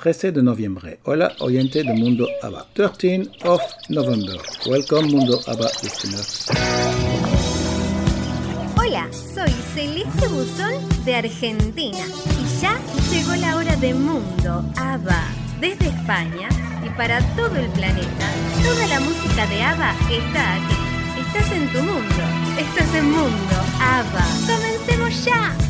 13 de noviembre. Hola, oyente de Mundo ABBA. 13 of November. Welcome, Mundo ABBA listeners. Hola, soy Celeste Buzón de Argentina y ya llegó la hora de Mundo ABBA. Desde España y para todo el planeta, toda la música de ABBA está aquí. Estás en tu mundo, estás en Mundo ABBA. ¡Comencemos ya!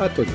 A todos.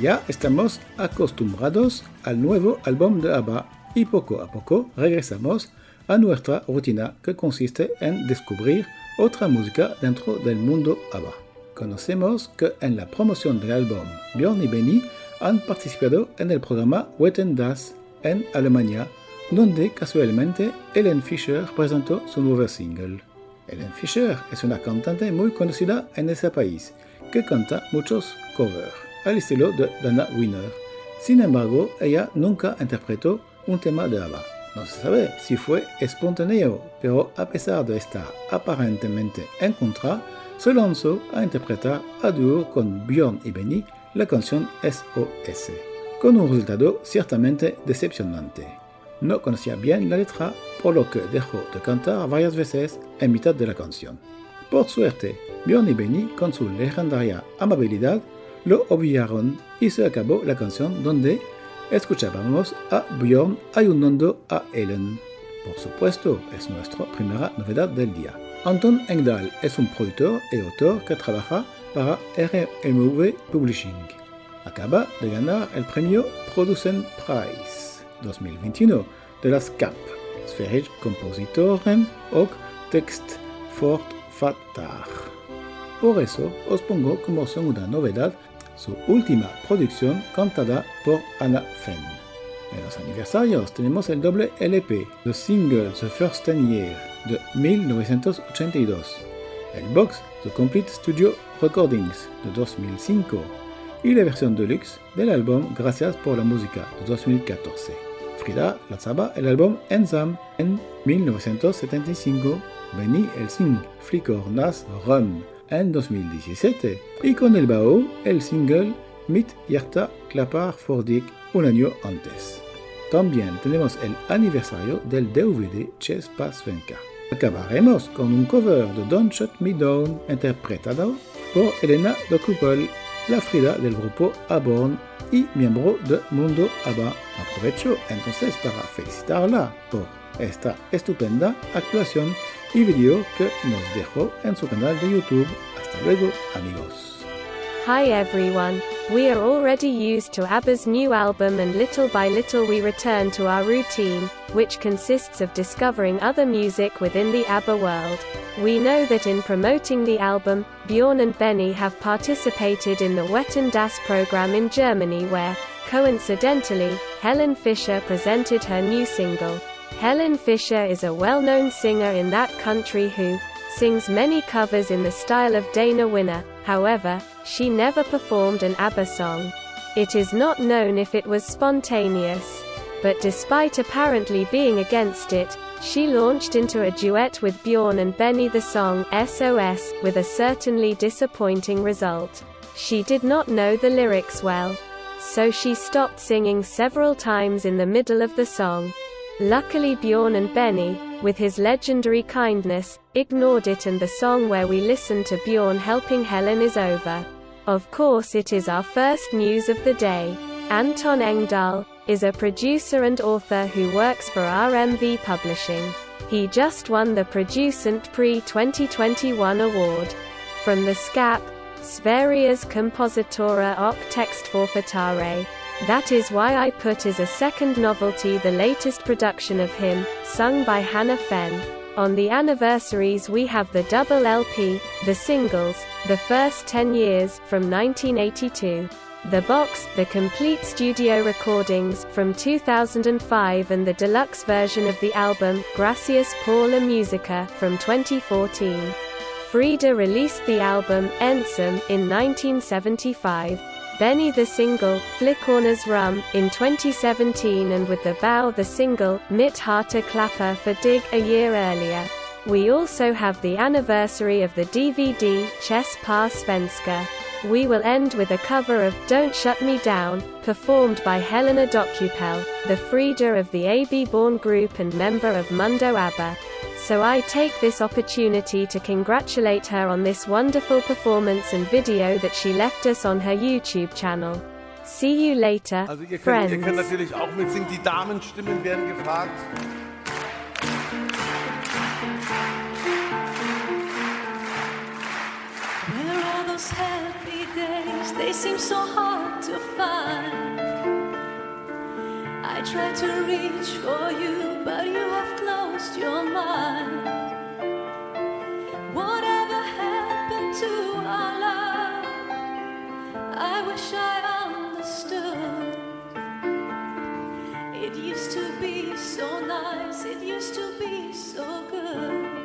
Ya estamos acostumbrados al nuevo álbum de ABBA y poco a poco regresamos a nuestra rutina que consiste en descubrir otra música dentro del mundo ABBA. Conocemos que en la promoción del álbum Björn y Benny han participado en el programa Wetten Das en Alemania, donde casualmente Ellen Fischer presentó su nuevo single. Ellen Fischer es una cantante muy conocida en ese país canta muchos covers, al estilo de Dana Winner. Sin embargo, ella nunca interpretó un tema de ABBA. No se sabe si fue espontáneo, pero a pesar de estar aparentemente en contra, se lanzó a interpretar a dúo con Björn y Benny la canción SOS, con un resultado ciertamente decepcionante. No conocía bien la letra, por lo que dejó de cantar varias veces en mitad de la canción. Por suerte, Björn y Benny, con su legendaria amabilidad, lo obviaron y se acabó la canción donde escuchábamos a Björn ayudando a Ellen. Por supuesto, es nuestra primera novedad del día. Anton Engdahl es un productor y autor que trabaja para RMV Publishing. Acaba de ganar el premio Producent Prize 2021 de la SCAP, Spherisch Kompositoren och Text Fortfattare. Por eso os pongo como segunda novedad su última producción cantada por Anna Fenn. En los aniversarios tenemos el doble LP, The Single The First Ten Year, de 1982, el box The Complete Studio Recordings, de 2005, y la versión deluxe del álbum Gracias por la música, de 2014. Frida lanzaba el álbum Ensam en 1975, Benny el Sing Flickor Nas Run en 2017 y con el bajo el single Mit Yarta Klapar for Dick un año antes. También tenemos el aniversario del DVD Chess Pass. Acabaremos con un cover de Don't Shut Me Down interpretado por Elena de la Frida del grupo Aborn y miembro de Mundo ABBA. Aprovecho entonces para felicitarla por esta estupenda actuación y video que nos dejó en su canal de YouTube. Hasta luego, amigos. Hi everyone. We are already used to ABBA's new album and little by little we return to our routine, which consists of discovering other music within the ABBA world. We know that in promoting the album, Bjorn and Benny have participated in the Wetten Das program in Germany where, coincidentally, Helen Fischer presented her new single. Helen Fischer is a well-known singer in that country who sings many covers in the style of Dana Winner, however, she never performed an ABBA song. It is not known if it was spontaneous. But despite apparently being against it, she launched into a duet with Bjorn and Benny the song SOS, with a certainly disappointing result. She did not know the lyrics well. So she stopped singing several times in the middle of the song. Luckily Bjorn and Benny, with his legendary kindness, ignored it and the song where we listen to Bjorn helping Helen is over. Of course it is our first news of the day. Anton Engdahl is a producer and author who works for RMV Publishing. He just won the Producent Prix 2021 award. From the SKAP, Sveriges Kompositörer och Textförfattare. That is why I put as a second novelty the latest production of him, sung by Hanna Fern. On the anniversaries we have the double LP, the singles, the first 10 years, from 1982. The box, the complete studio recordings, from 2005 and the deluxe version of the album, Gracias por la Musica, from 2014. Frida released the album, Ensam, in 1975. Benny the single, Flickornas Rum, in 2017 and with the BAO the single, Mitt Hjärta Klappar För Dig, a year earlier. We also have the anniversary of the DVD, Chess på svenska. We will end with a cover of Don't Shut Me Down, performed by Helena Docupell, the Frida of the AB Born group and member of Mundo ABBA so I take this opportunity to congratulate her on this wonderful performance and video that she left us on her YouTube channel. See you later, also ihr könnt, friends. Ihr könnt natürlich auch mitsingen, die Damenstimmen werden gefragt. Where are those happy days? They seem so hard to find. I try to reach for you, but you have closed your mind. Whatever happened to our love? I wish I understood. It used to be so nice, it used to be so good.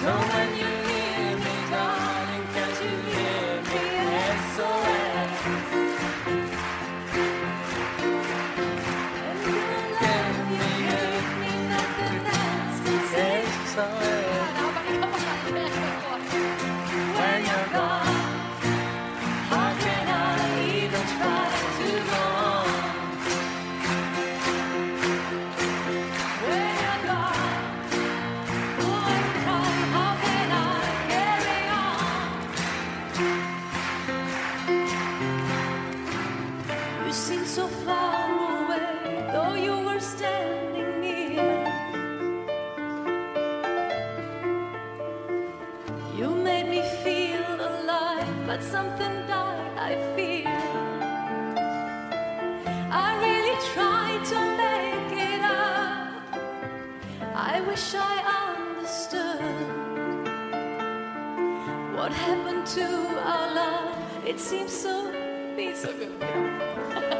So when you I wish I understood what happened to our love. It seems so, it's so good.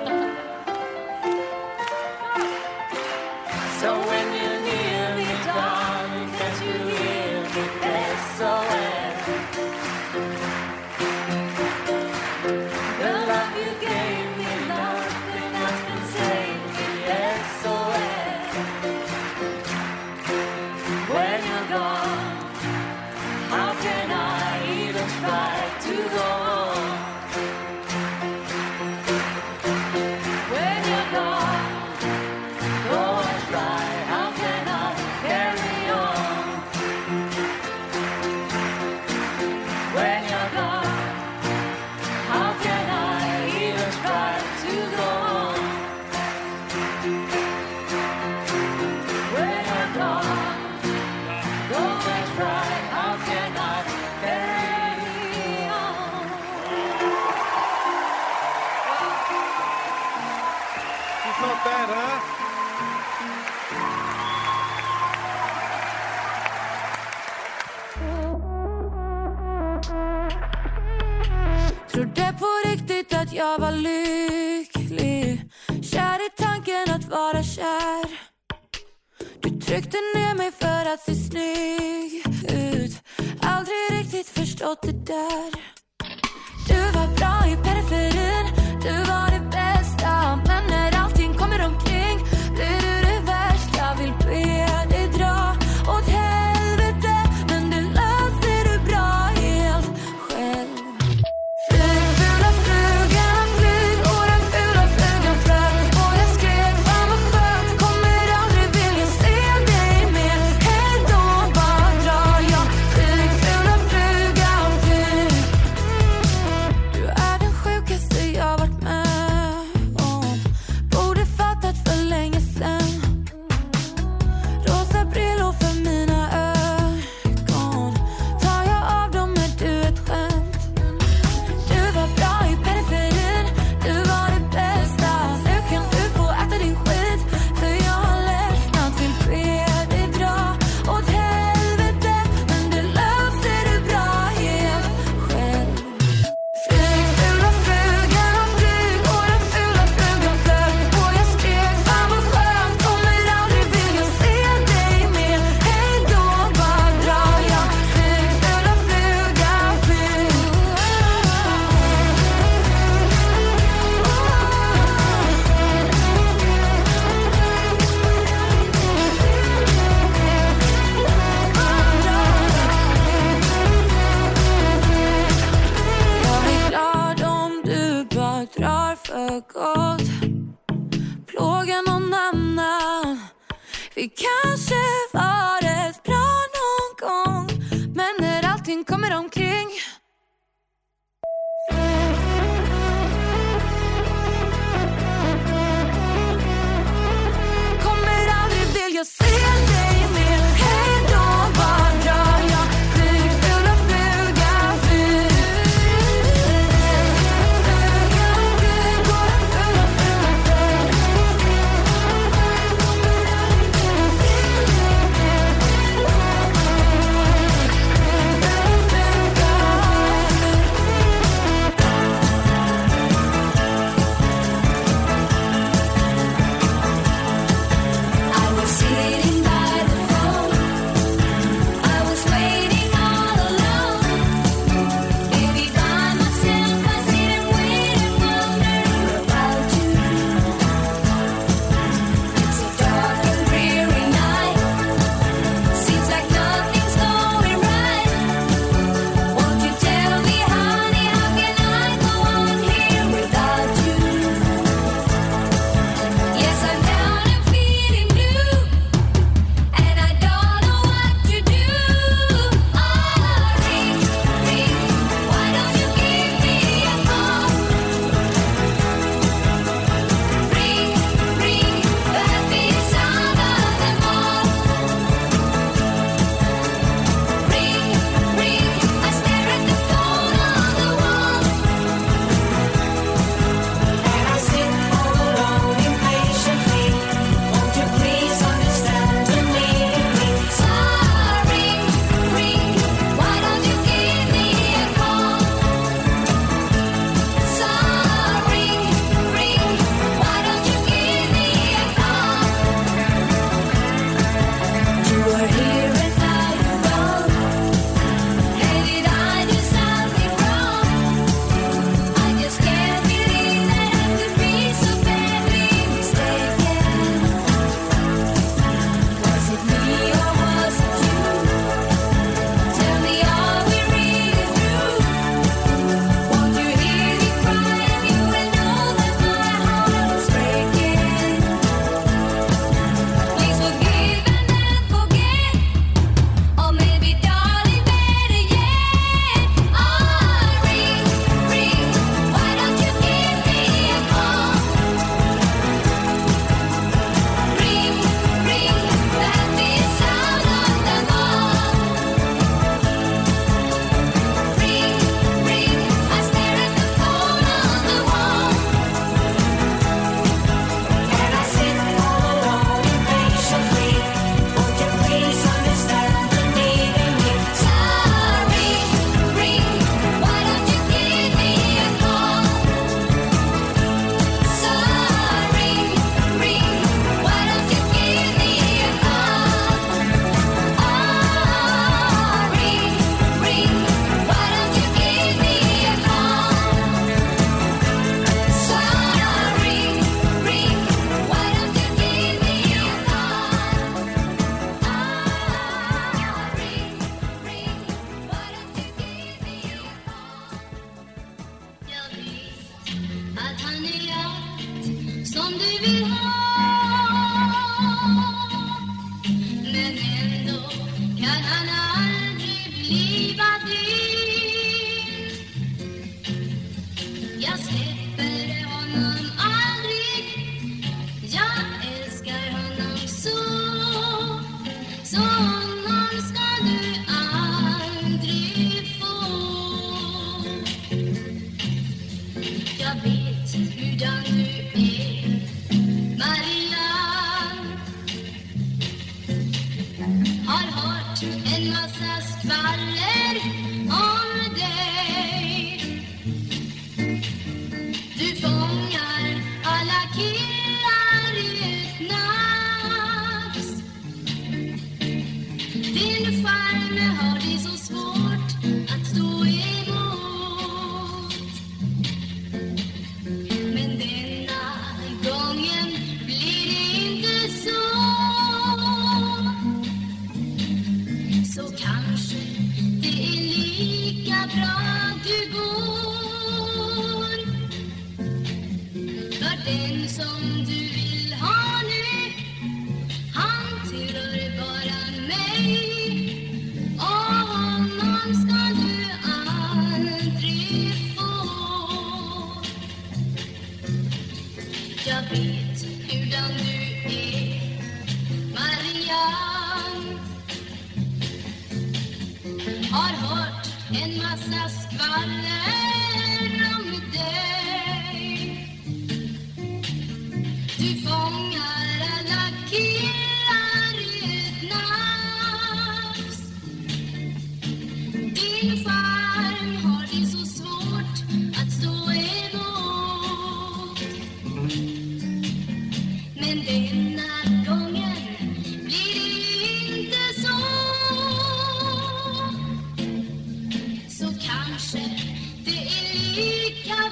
gått plåga någon annan. Vi kan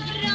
lika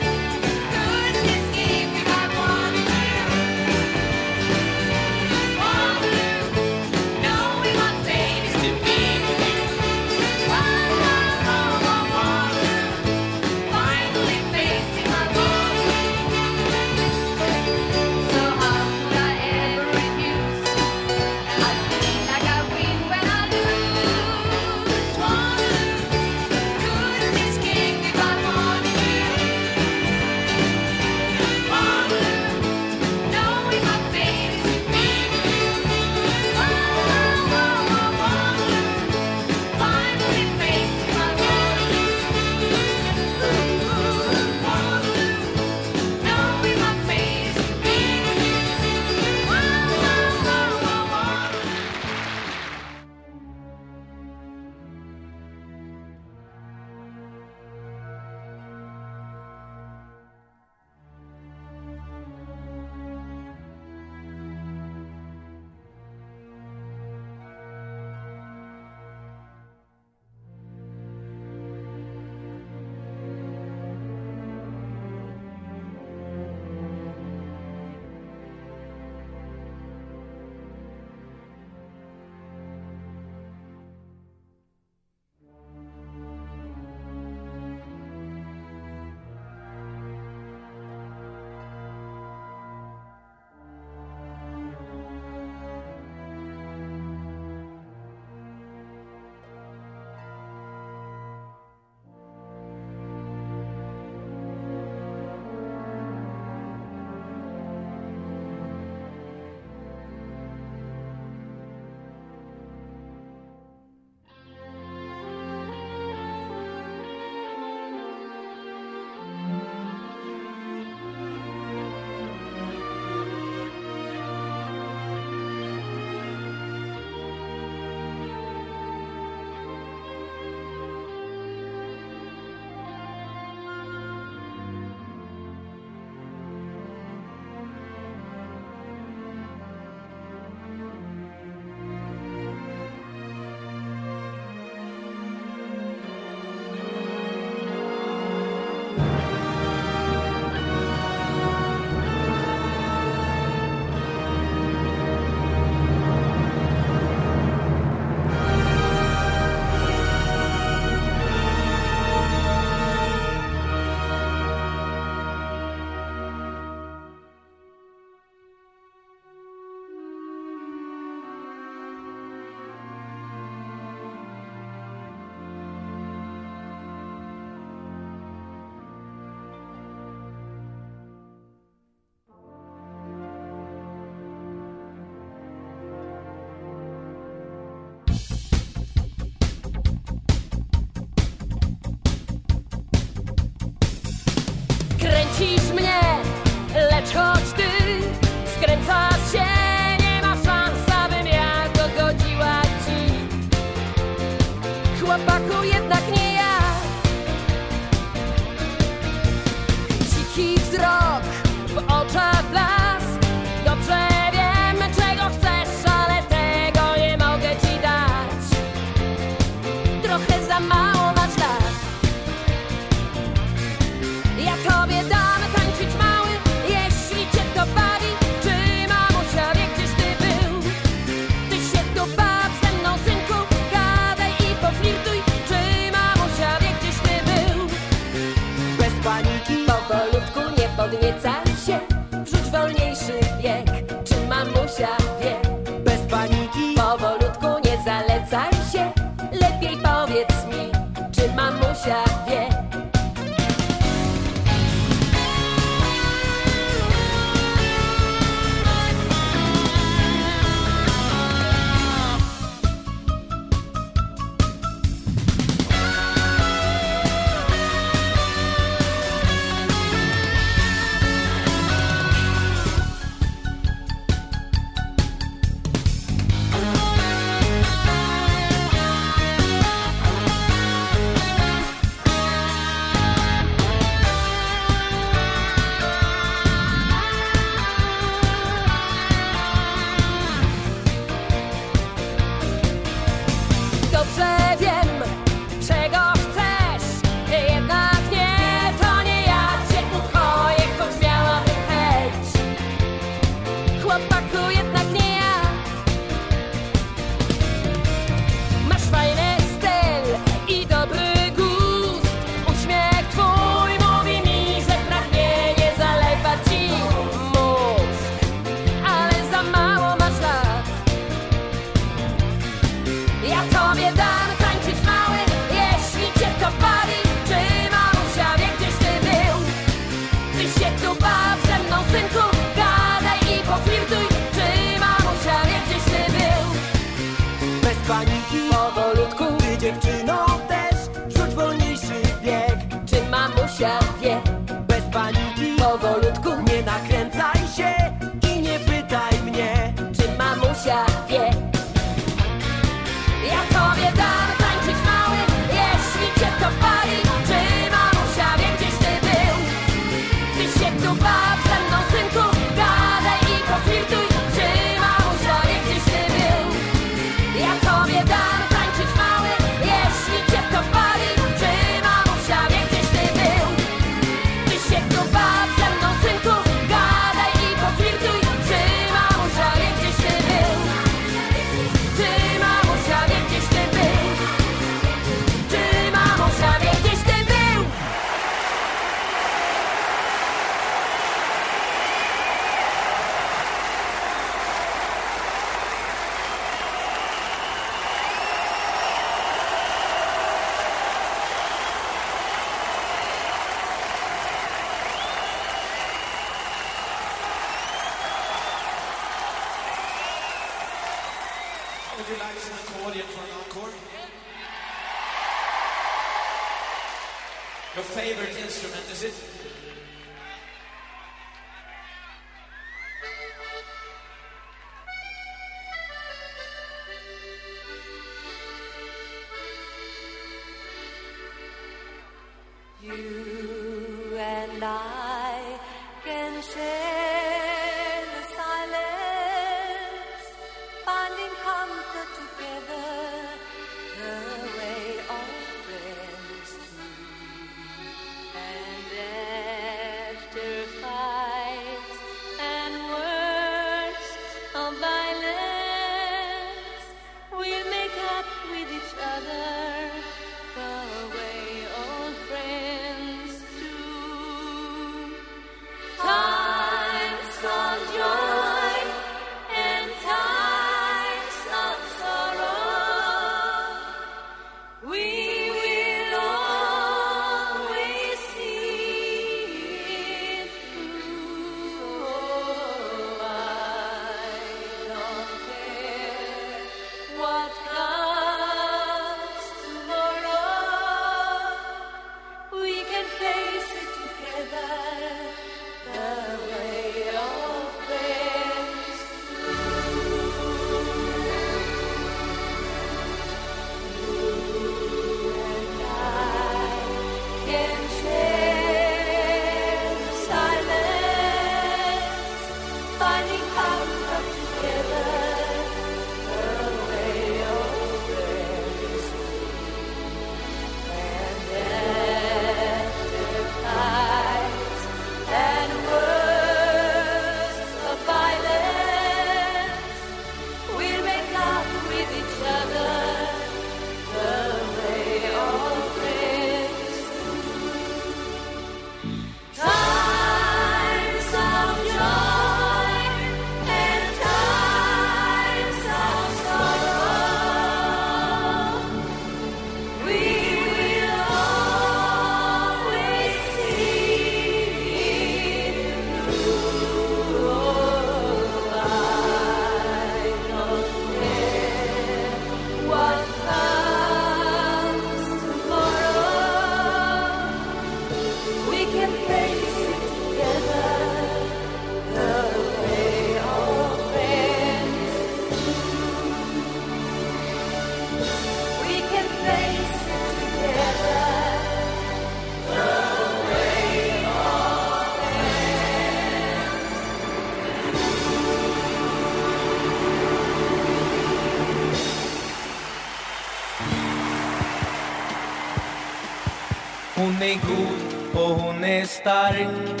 Hon är god och hon är stark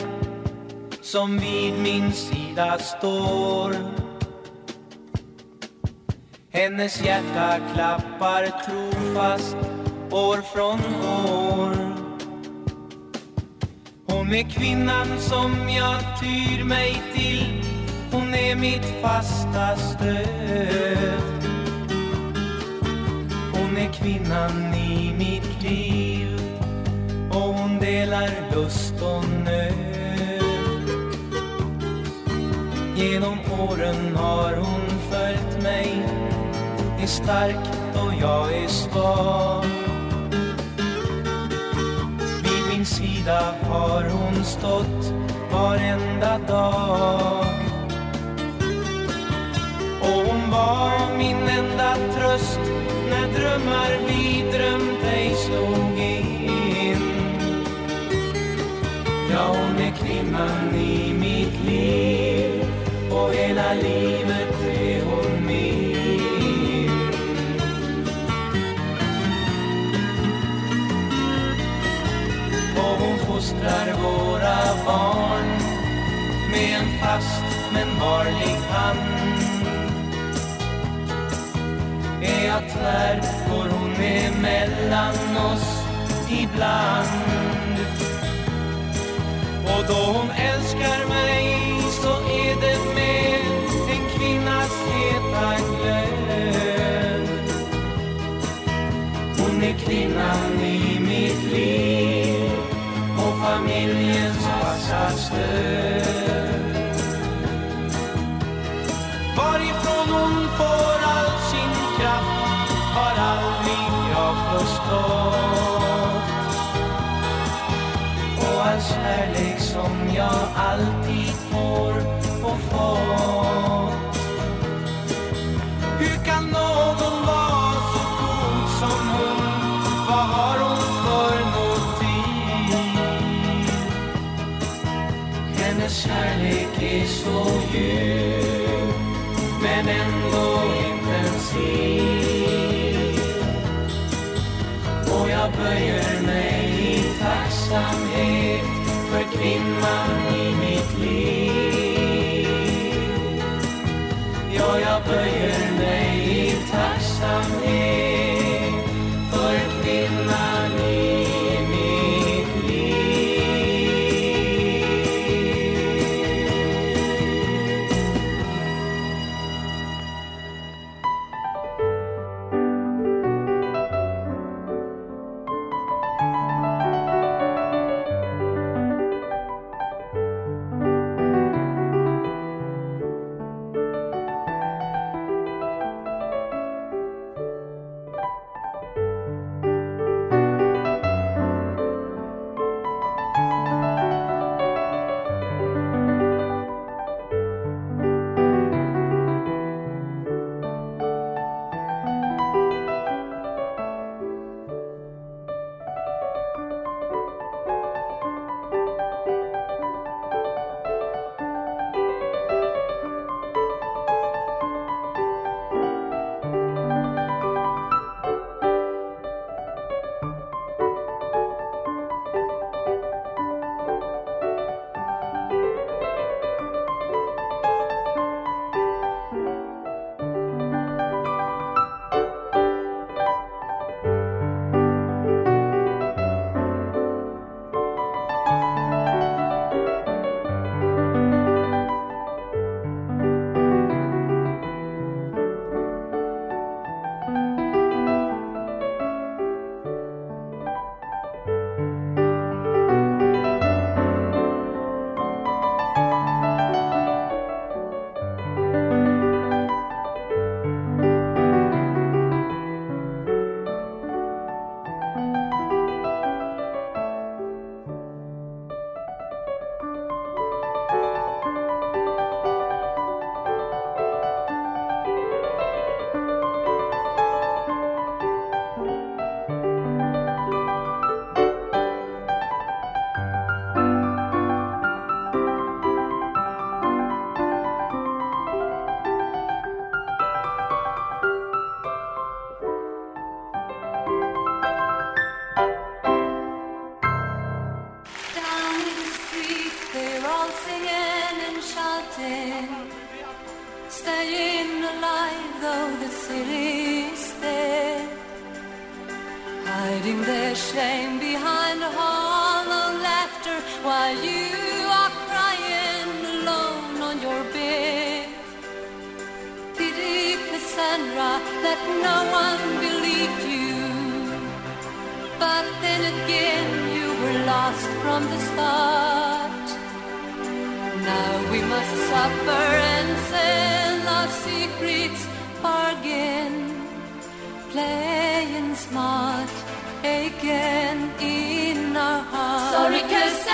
som vid min sida står. Hennes hjärta klappar trofast år från år. Hon är kvinnan som jag tyr mig till. Hon är mitt fasta stöd. Hon är kvinnan i mitt lust och nöd. Genom åren har hon följt mig. Är stark och jag är svag. Vid min sida har hon stått varenda dag. Och hon var min enda tröst när drömmar vi drömt ej slog in Ja, hon är kvinnan i mitt liv och hela livet är hon min. Och hon fostrar våra barn med en fast men varlig hand. Är jag tvär går hon emellan oss ibland. Och då hon älskar mig så är det med en kvinnas heta glöd Hon är kvinnan i mitt liv och familjens fasta stöd Varifrån hon får all sin kraft har aldrig jag förstått. staying, the alive though the city's dead, hiding their shame behind a hollow laughter while you are crying alone on your bed. Pity Cassandra, that no one believed you, but then again you were lost from the start. Now we must suffer and sell our secrets, bargain, playing smart again in our hearts. Sorry, cause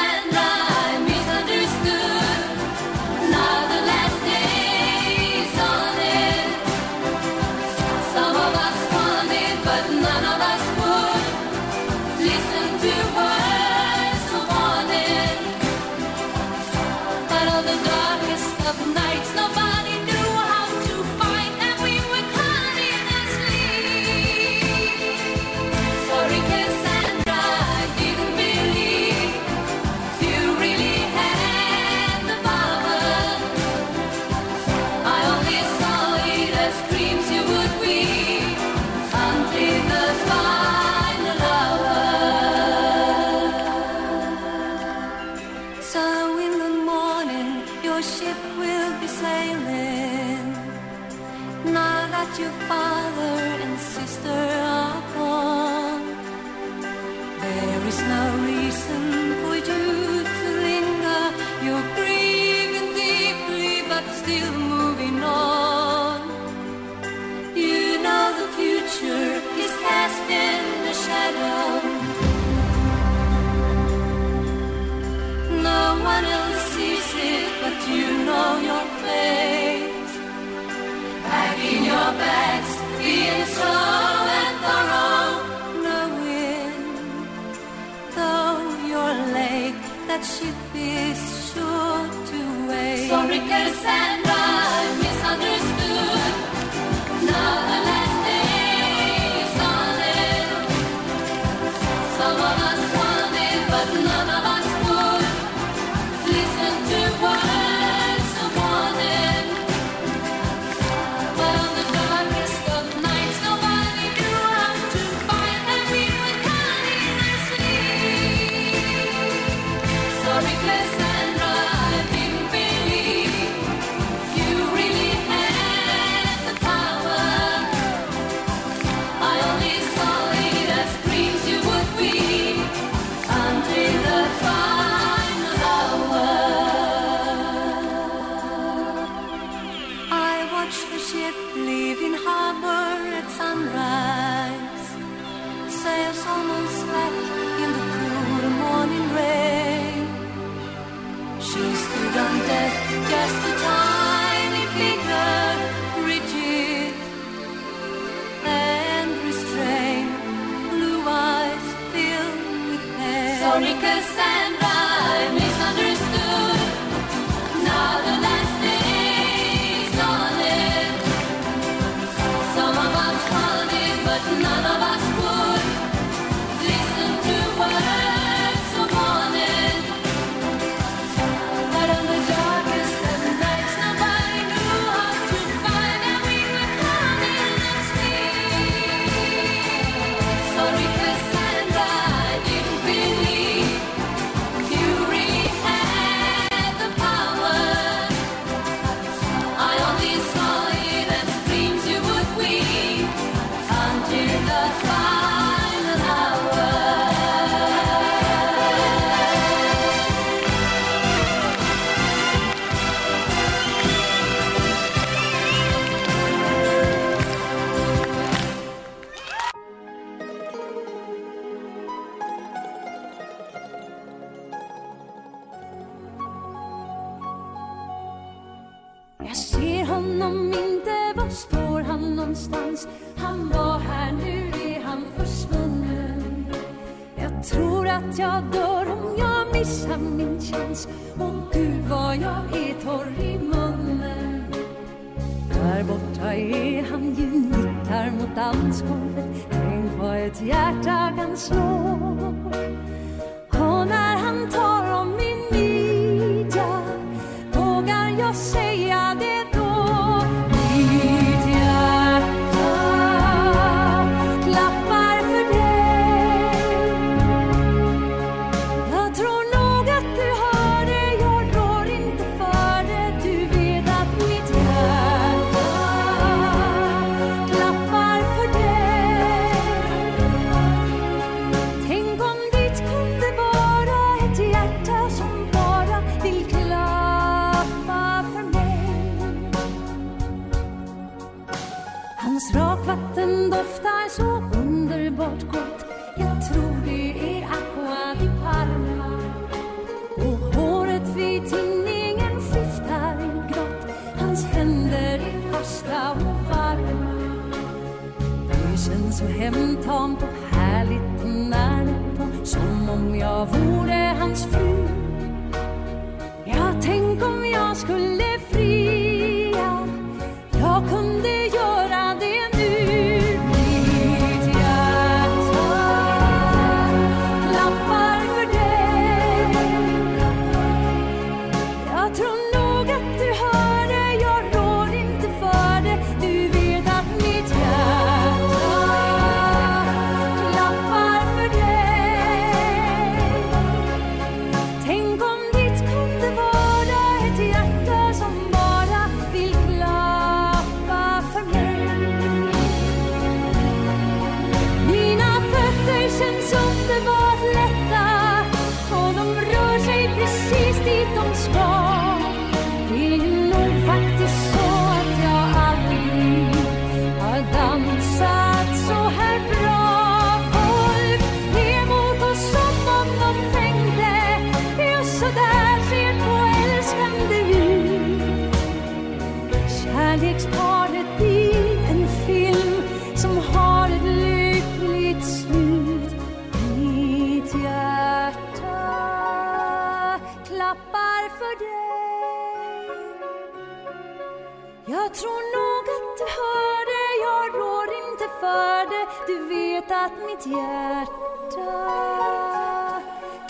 hjärta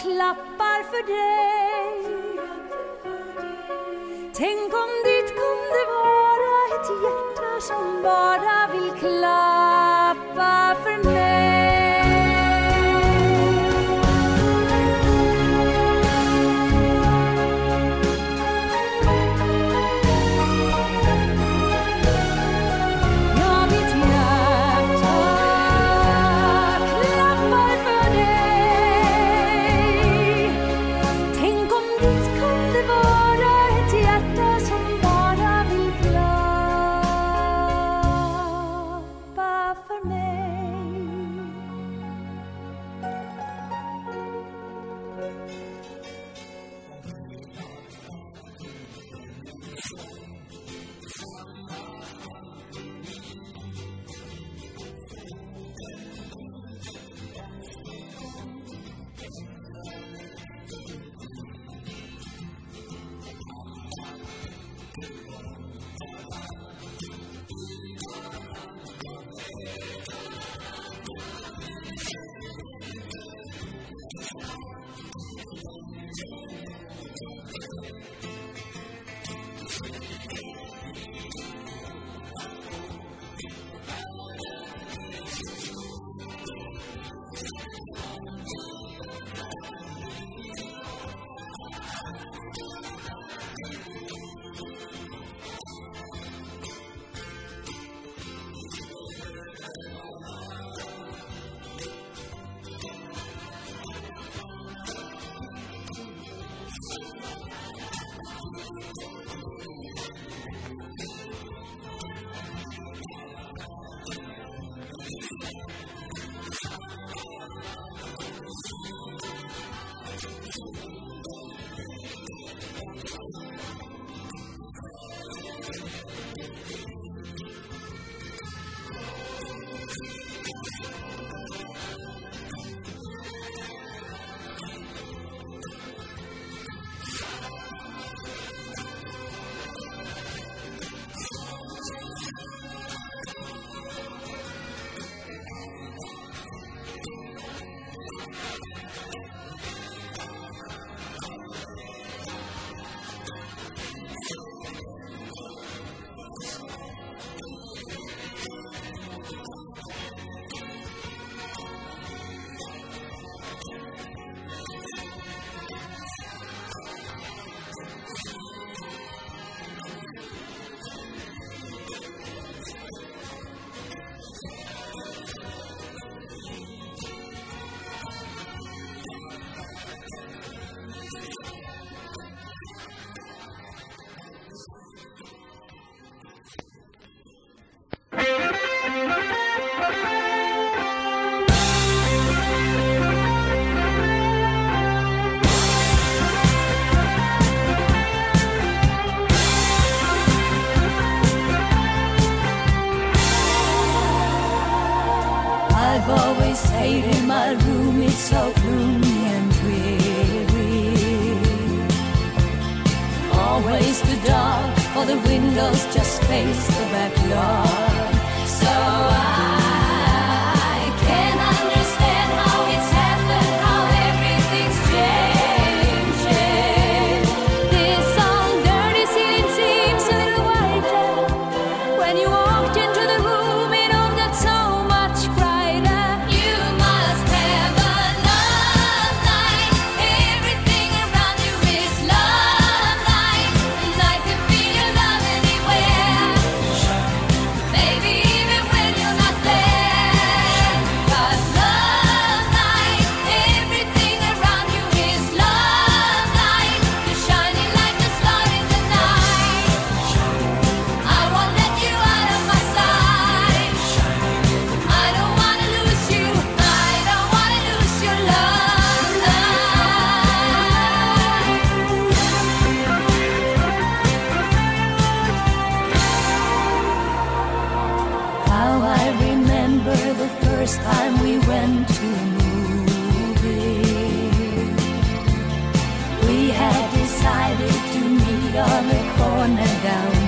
klappar för dig. Tänk om ditt kunde vara ett hjärta som bara remember the first time we went to a movie. We had decided to meet on the corner down.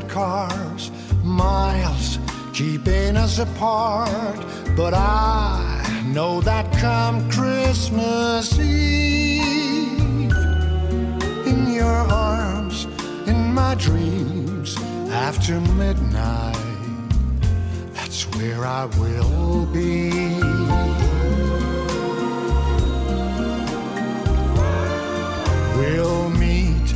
Cars, miles keeping us apart. But I know that come Christmas Eve, in your arms, in my dreams, after midnight, that's where I will be. We'll meet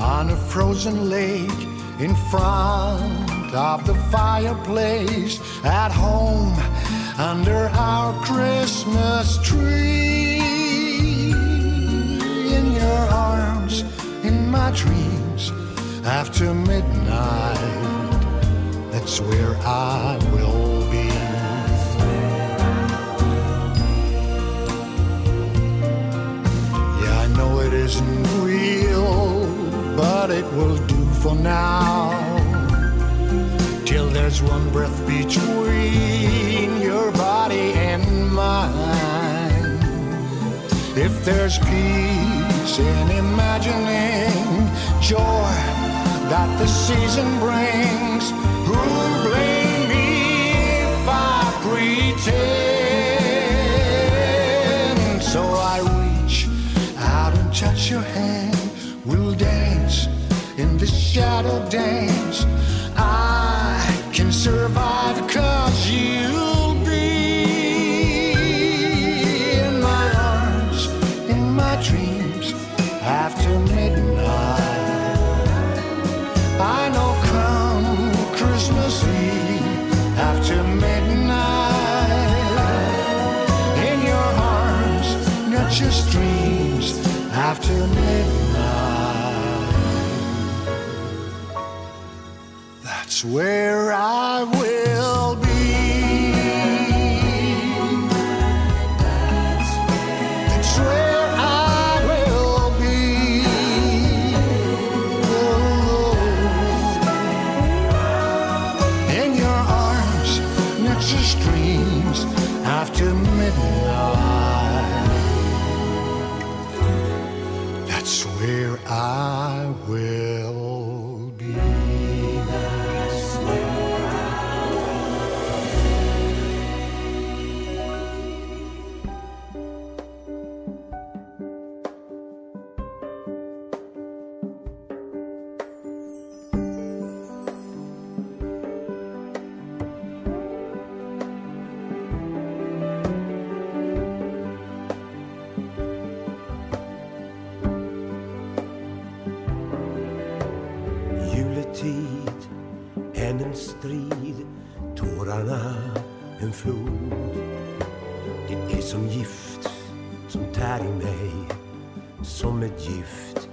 on a frozen lake in front of the fireplace at home under our Christmas tree. In your arms, in my dreams, after midnight, that's where I will be. Yeah, I know it isn't real, but it will for now. Till there's one breath between your body and mine. If there's peace in imagining joy that the season brings, who'll blame me if I pretend? So I reach out and touch your hand. The shadow dance. I can survive cause you'll be in my arms, in my dreams after midnight. I know come Christmas Eve after midnight. In your arms, not just dreams after midnight. Where I will be.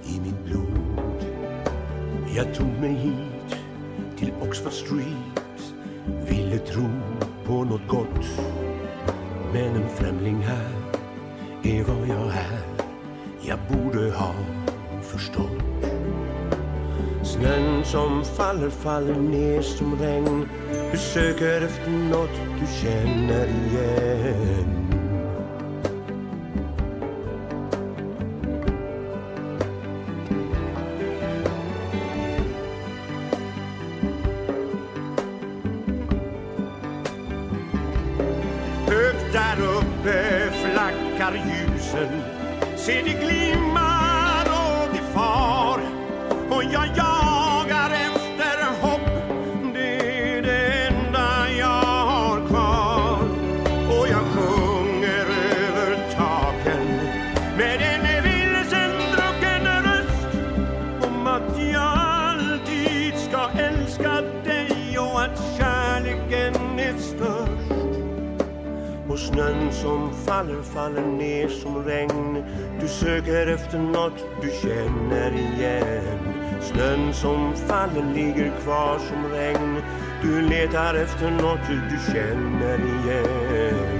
I mitt blod. Jag tog mig hit till Oxford Street, ville tro på något gott. Men en främling här är vad jag är, jag borde ha förstått. Snön som faller, faller ner som regn Du söker efter något du känner igen som ligger kvar som regn. Du letar efter något du känner igen.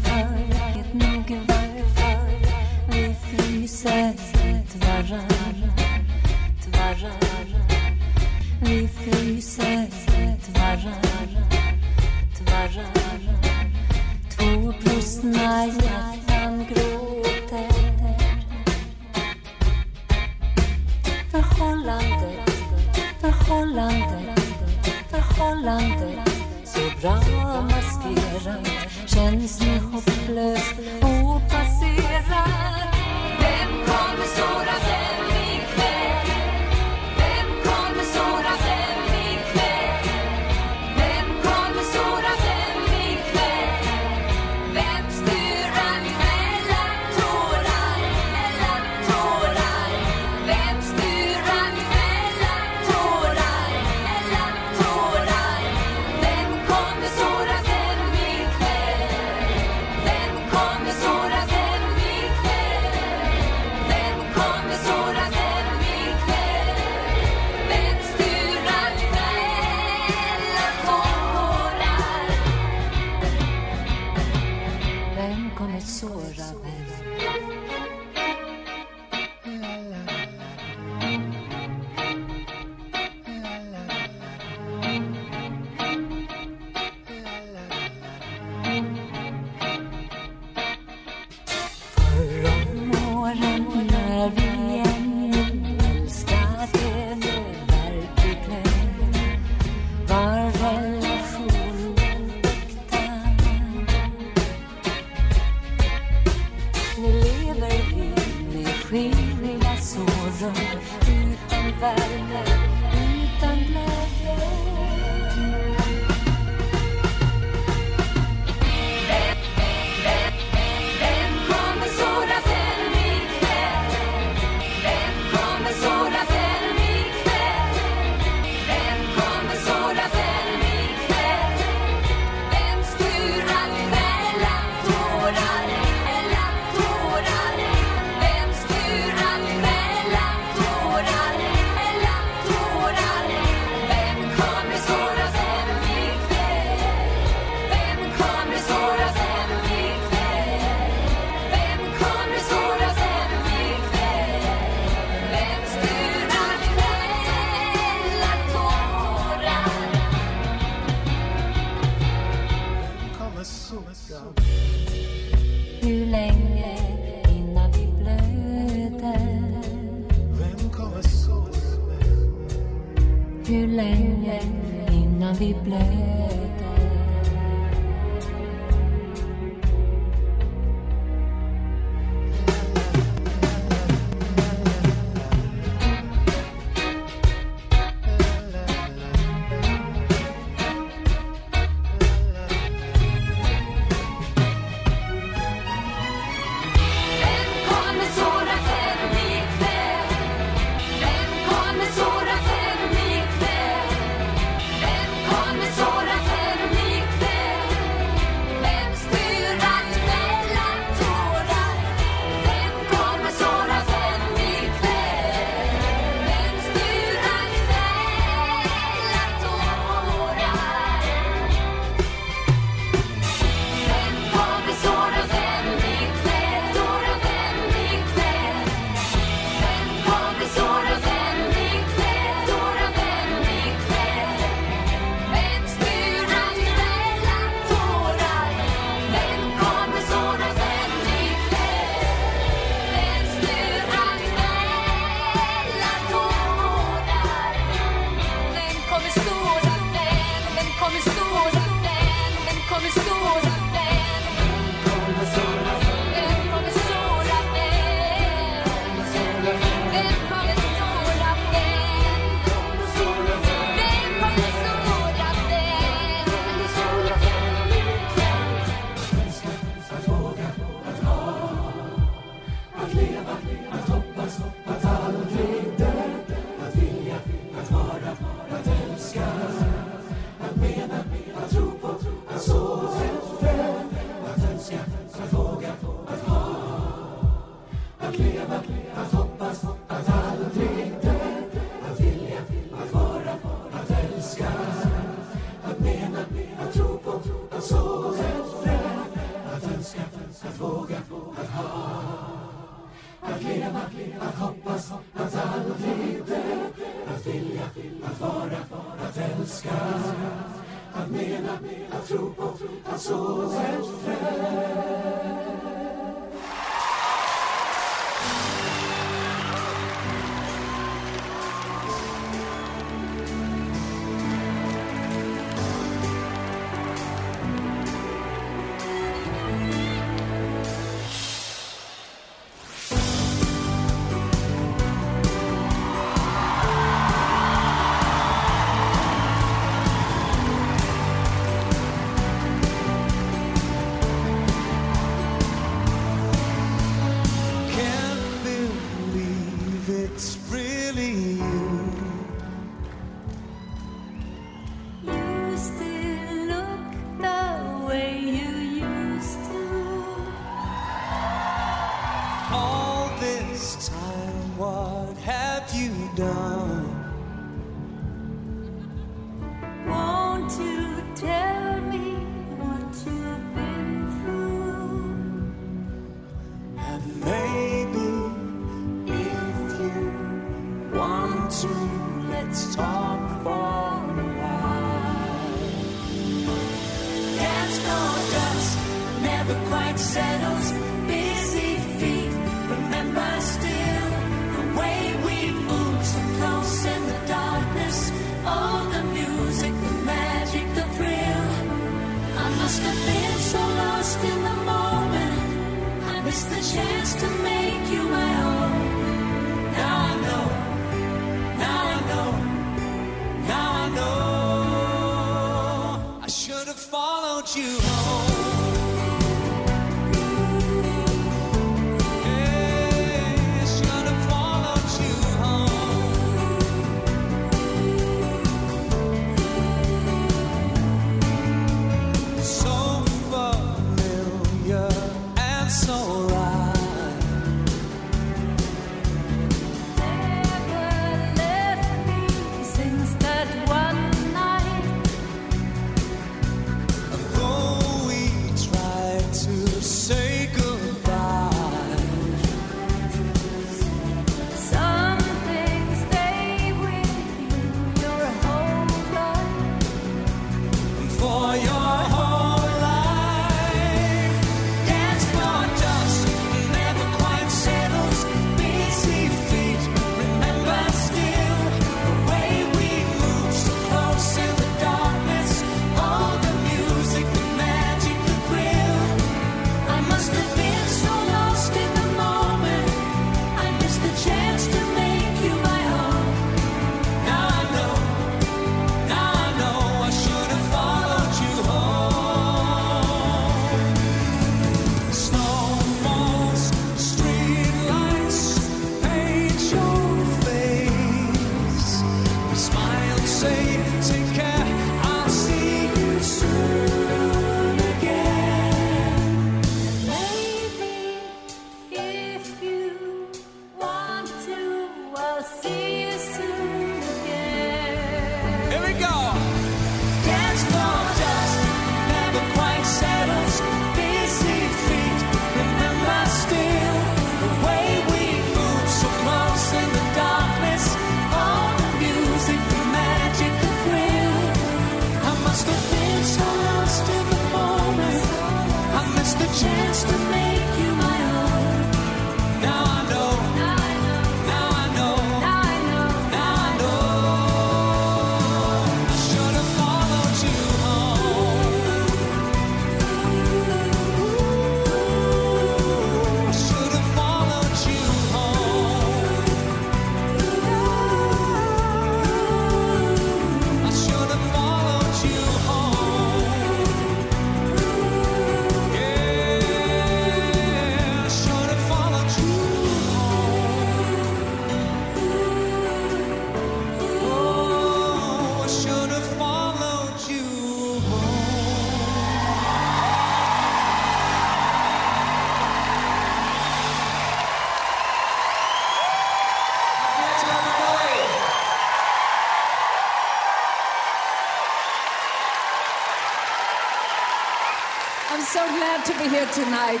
Here tonight.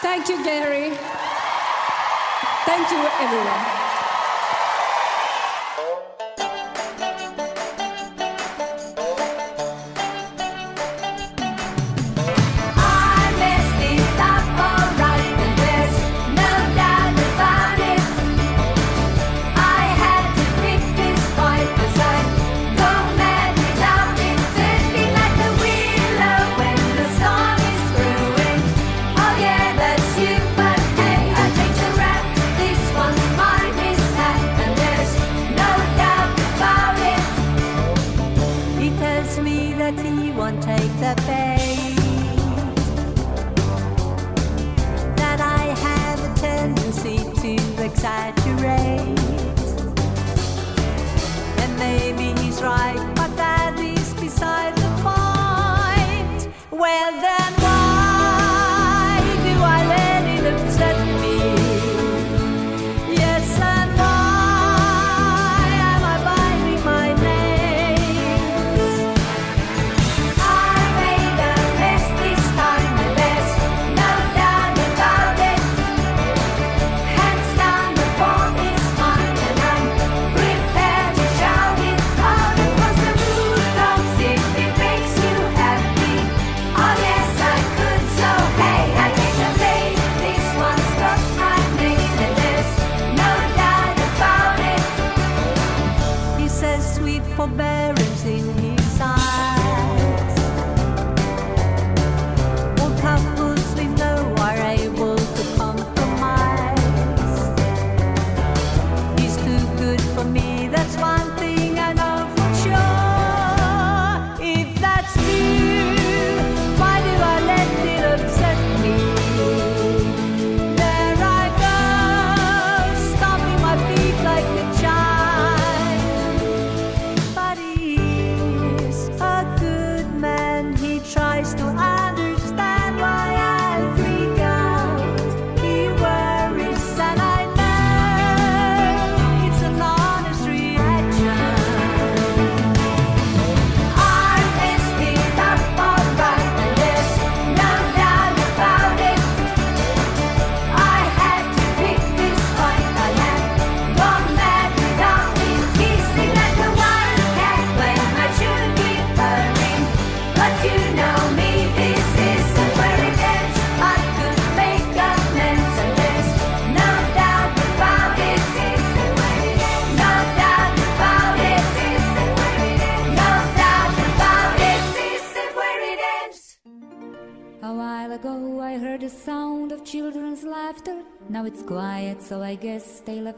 Thank you, Gary. Thank you, everyone.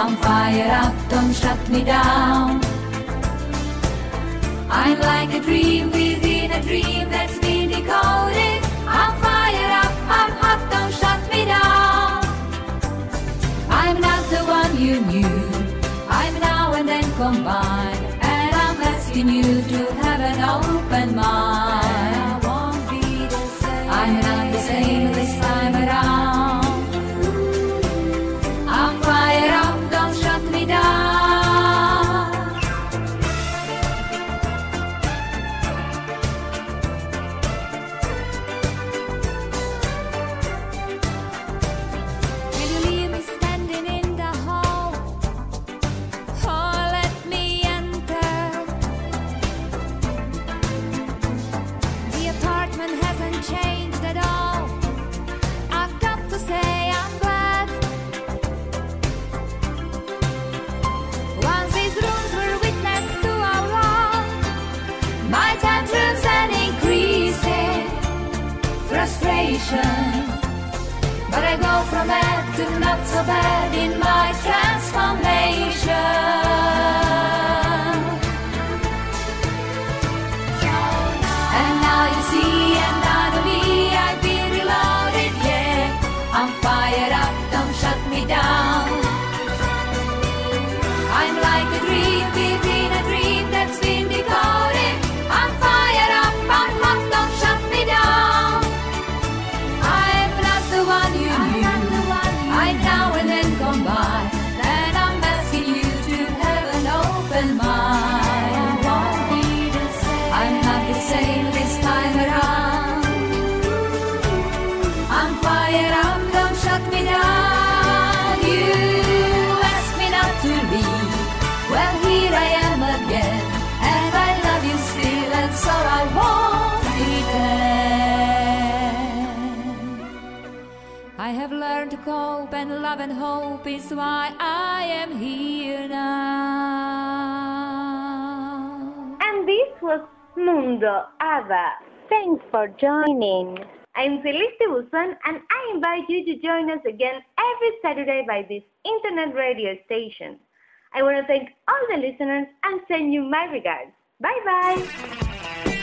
I'm fired up, don't shut me down. I'm like a dream within a dream that's been decoded. I'm fired up, I'm hot, don't shut me down. I'm not the one you knew. I'm now and then combined, and I'm asking you to have an open mind. Cope, and love and hope is why I am here now. And this was Mundo ABBA. Thanks for joining. I'm Celeste Buzon and I invite you to join us again every Saturday by this internet radio station. I want to thank all the listeners and send you my regards. Bye bye.